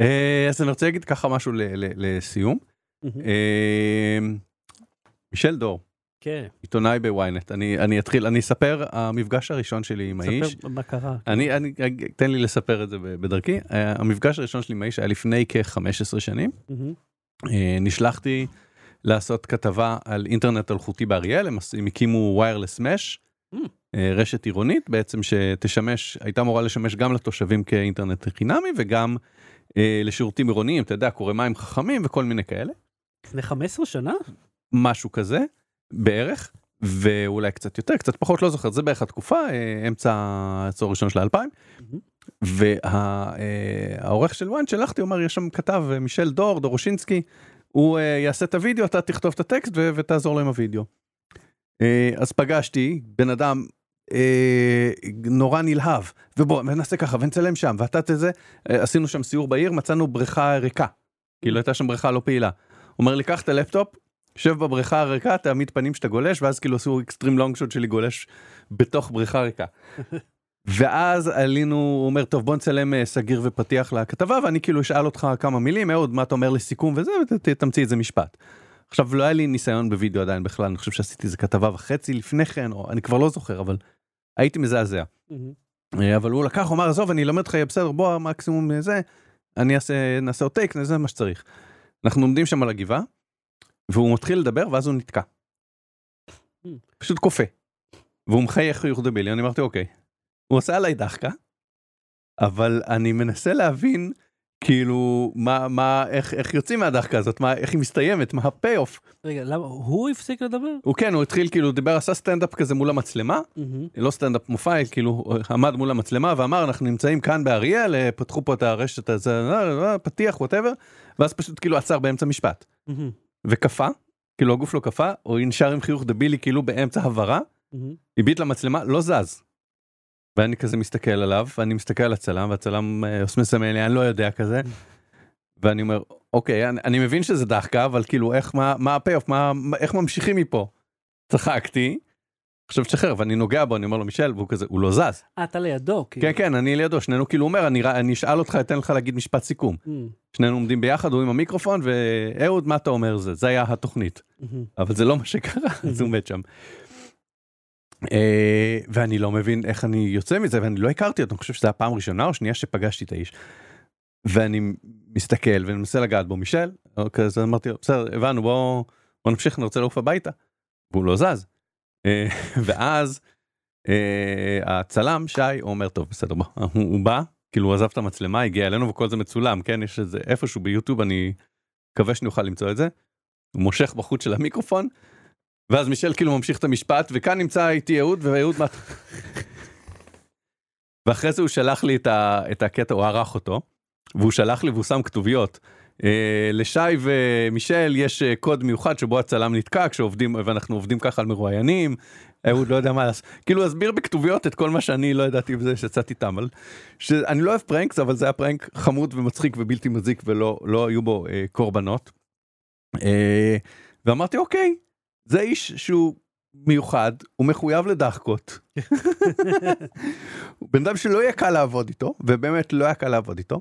אה, אז אני רוצה להגיד ככה משהו לסיום. אה, מישל דור, כן, עיתונאי בוויינט, אני אני אתחיל, אני אספר המפגש הראשון שלי עם האיש. ספר מה קרה. אני, אני, תן לי לספר את זה בדרכי. אה, המפגש הראשון שלי עם האיש היה לפני כ-15 שנים. נשלחתי לעשות כתבה על אינטרנט אלחוטי באריאל, הם, הקימו ויירלס מש, Mm. רשת עירונית בעצם שתשמש, הייתה אמורה לשמש גם לתושבים כאינטרנט חינמי וגם לשירותים עירוניים, אתה יודע, קורא מים חכמים וכל מיני כאלה, לפני 15 שנה? משהו כזה בערך, ואולי קצת יותר, קצת פחות, לא זוכר, זה בערך התקופה, אה, אמצע העשור הראשון של האלפיים. מהמם. והעורך של וואן שלחתי, הוא אמר, יש שם כתב, אה, מישל דור, דורושינסקי, הוא אה, יעשה את הוידאו, אתה תכתוב את הטקסט ותעזור לו עם הוידאו. אה, אז פגשתי בן אדם אה, נורא נלהב, ובוא נעשה ככה ונצלם שם, ואתה תזה, אה, עשינו שם סיור בעיר, מצאנו בריכה ריקה, כאילו הייתה שם בריכה לא פעילה. הוא אומר לי, קח את הלפטופ, שב בבריכה הריקה, תעמיד פנים שאתה גולש, ואז כאילו עשו extreme long shot שלי גולש בתוך בריכה ריקה. ואז עלינו, הוא אומר, טוב בוא נצלם אה, סגיר ופתיח לכתבה, ואני כאילו אשאל אותך כמה מילים, אהוד, מה אתה אומר לסיכום וזה, ותמציא איזה משפט. עכשיו לא היה לי ניסיון בווידאו עדיין בכלל, אני חושב שעשיתי איזה כתבה וחצי לפני כן, או אני כבר לא זוכר, אבל הייתי מזעזע. אה, אבל הוא לקח, הוא אמר, עזוב, אני אלמד אותך, יהיה בסדר, בוא, מקסימום אה, זה, אני אעשה, נעשה עוד טייק, זה מה שצריך. אנחנו עומדים שם על הגבעה, והוא מתחיל לדבר, ואז הוא נתקע. פשוט קופא. והוא מחייך חיוך דבילי, אני אמרתי, אוקיי. הוא עושה עליי דחקה, אבל אני מנסה להבין, כאילו, מה, מה, איך, איך יוצאים מהדחקה הזאת, מה, איך היא מסתיימת, מה ה payoff. רגע, למה הוא הפסיק לדבר? הוא כן, הוא התחיל, כאילו, דיבר, עשה סטנדאפ כזה מול המצלמה, מהמם. לא סטנדאפ מופע, כאילו הוא עמד מול המצלמה ואמר אנחנו נמצאים כאן באריאל, אה, פתחו פה את הרשת הזה, אה, אה, פתיח whatever, ואז פשוט כאילו עצר באמצע משפט מהמם. וקפא, כאילו הגוף לא קפא, או נשאר עם חיוך דבילי כאילו באמצע הברה, מהמם. הביט למצלמה, לא זז. ואני כזה מסתכל עליו, ואני מסתכל על הצלם, והצלם אה, מסמן לי, אני לא יודע כזה. ואני אומר, אוקיי, אני, אני מבין שזה דחקה, אבל כאילו איך, מה, מה ה payoff, איך ממשיכים מפה? צחקתי, עכשיו תשחרר, ואני נוגע בו, אני אומר לו, מישל, והוא כזה, הוא לא זז. אה, אתה לידו. כאילו. כן, כן, אני לידו, שנינו כאילו אומר, אני, אני אשאל אותך, אתן לך להגיד משפט סיכום. מהמם. שנינו עומדים ביחד, הוא עם המיקרופון, ואהוד, מה אתה אומר זה? זה היה התוכנית. מהמם. אבל זה לא מה שקרה, אז הוא מת שם. אה, ואני לא מבין איך אני יוצא מזה, ואני לא הכרתי אותו, אני חושב שזו הפעם הראשונה או שנייה שפגשתי את האיש. ואני מסתכל ומנסה לגעת בו, מישל, אוקיי, אז אמרתי לו, בסדר, הבנו, בוא, בוא נמשיך, אני רוצה לעוף הביתה. והוא לא זז. אה, ואז אה, הצלם, שי, אומר, טוב, בסדר, בוא, הוא, הוא בא, כאילו הוא עזב את המצלמה, הגיע אלינו וכל זה מצולם, כן, יש איזה איפשהו ביוטיוב, אני מקווה שאני אוכל למצוא את זה. הוא מושך בחוץ של המיקרופון, ואז מישל כאילו ממשיך את המשפט, וכאן נמצא איתי אהוד, ואהוד מה... ואחרי זה הוא שלח לי את, ה, את הקטע, הוא ערך אותו, והוא שלח לי והוא שם כתוביות. אה, לשי ומישל יש אה, קוד מיוחד שבו הצלם נתקע כשעובדים ואנחנו עובדים ככה על מרואיינים אהוד לא יודע מה לעשות כאילו הסביר בכתוביות את כל מה שאני לא ידעתי בזה שיצאתי איתם על שאני לא אוהב פרנקס אבל זה היה פרנק חמוד ומצחיק ובלתי מזיק ולא לא היו בו אה, קורבנות. אה, ואמרתי אוקיי זה איש שהוא מיוחד הוא מחויב לדחקות. בן אדם שלא יהיה קל לעבוד איתו ובאמת לא היה קל לעבוד איתו.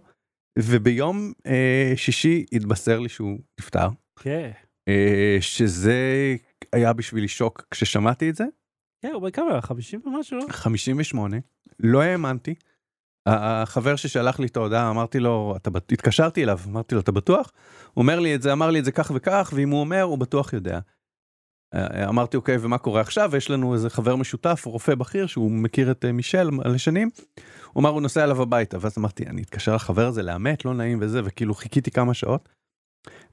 וביום אה, שישי התבשר לי שהוא נפטר כן. אה, שזה היה בשבילי שוק כששמעתי את זה כן, הוא בכמה? 50 ומשהו? לא? 58 לא האמנתי. החבר ששלח לי את ההודעה אמרתי לו אתה התקשרתי אליו אמרתי לו אתה בטוח? הוא אומר לי את זה אמר לי את זה כך וכך ואם הוא אומר הוא בטוח יודע. אה, אמרתי אוקיי ומה קורה עכשיו יש לנו איזה חבר משותף רופא בכיר שהוא מכיר את אה, מישל מלא שנים. הוא אמר הוא נוסע אליו הביתה ואז אמרתי אני אתקשר לחבר הזה לאמת לא נעים וזה וכאילו חיכיתי כמה שעות.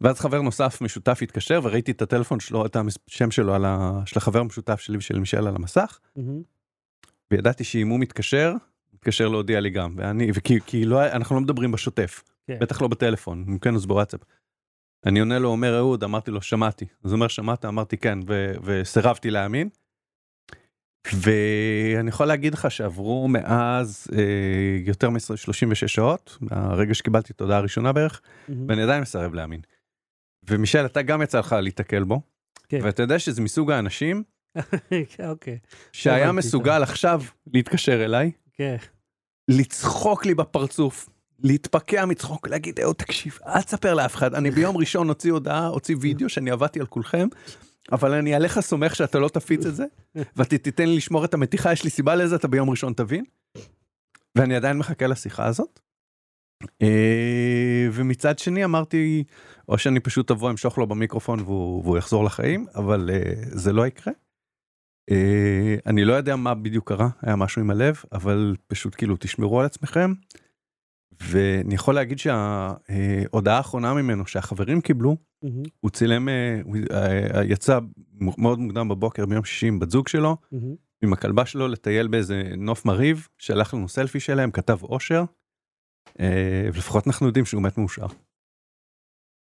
ואז חבר נוסף משותף התקשר וראיתי את הטלפון שלו את השם שלו על ה... של החבר המשותף שלי ושל מישל על המסך. מהמם. וידעתי שאם הוא מתקשר, מתקשר להודיע לי גם, ואני, וכי כי לא, אנחנו לא מדברים בשוטף, כן. בטח לא בטלפון, כן אז בוואטסאפ. אני עונה לו, אומר אהוד, אמרתי לו, שמעתי. אז הוא אומר, שמעת? אמרתי כן, ו- וסירבתי להאמין. ואני יכול להגיד לך שעברו מאז אה, יותר מ-36 שעות, מהרגע שקיבלתי את ההודעה הראשונה בערך, מהמם. ואני עדיין מסרב להאמין. ומישל, אתה גם יצא לך להיתקל בו, כן. ואתה יודע שזה מסוג האנשים אוקיי. שהיה מסוגל עכשיו להתקשר אליי, כן. לצחוק לי בפרצוף להתפקע מצחוק, להגיד, אהוד, תקשיב, אל תספר לאף אחד, אני ביום ראשון אוציא הודעה, אוציא וידאו שאני עבדתי על כולכם, אבל אני עליך סומך שאתה לא תפיץ את זה, ותיתן לי לשמור את המתיחה, יש לי סיבה לזה, אתה ביום ראשון תבין. ואני עדיין מחכה לשיחה הזאת. אה, ומצד שני אמרתי, או שאני פשוט אבוא אמשוך לו במיקרופון והוא, והוא יחזור לחיים, אבל אה, זה לא יקרה. אה, אני לא יודע מה בדיוק קרה, היה משהו עם הלב, אבל פשוט כאילו תשמרו על עצמכם. ואני יכול להגיד שההודעה האחרונה ממנו שהחברים קיבלו, מהמם, הוא צילם, אה, הוא אה, יצא מאוד מוקדם בבוקר ביום שישי עם בת זוג שלו, מהמם. עם הכלבה שלו לטייל באיזה נוף מרהיב, שלח לנו סלפי שלהם, כתב אושר. אה, ולפחות אנחנו יודעים שהוא מת מאושר.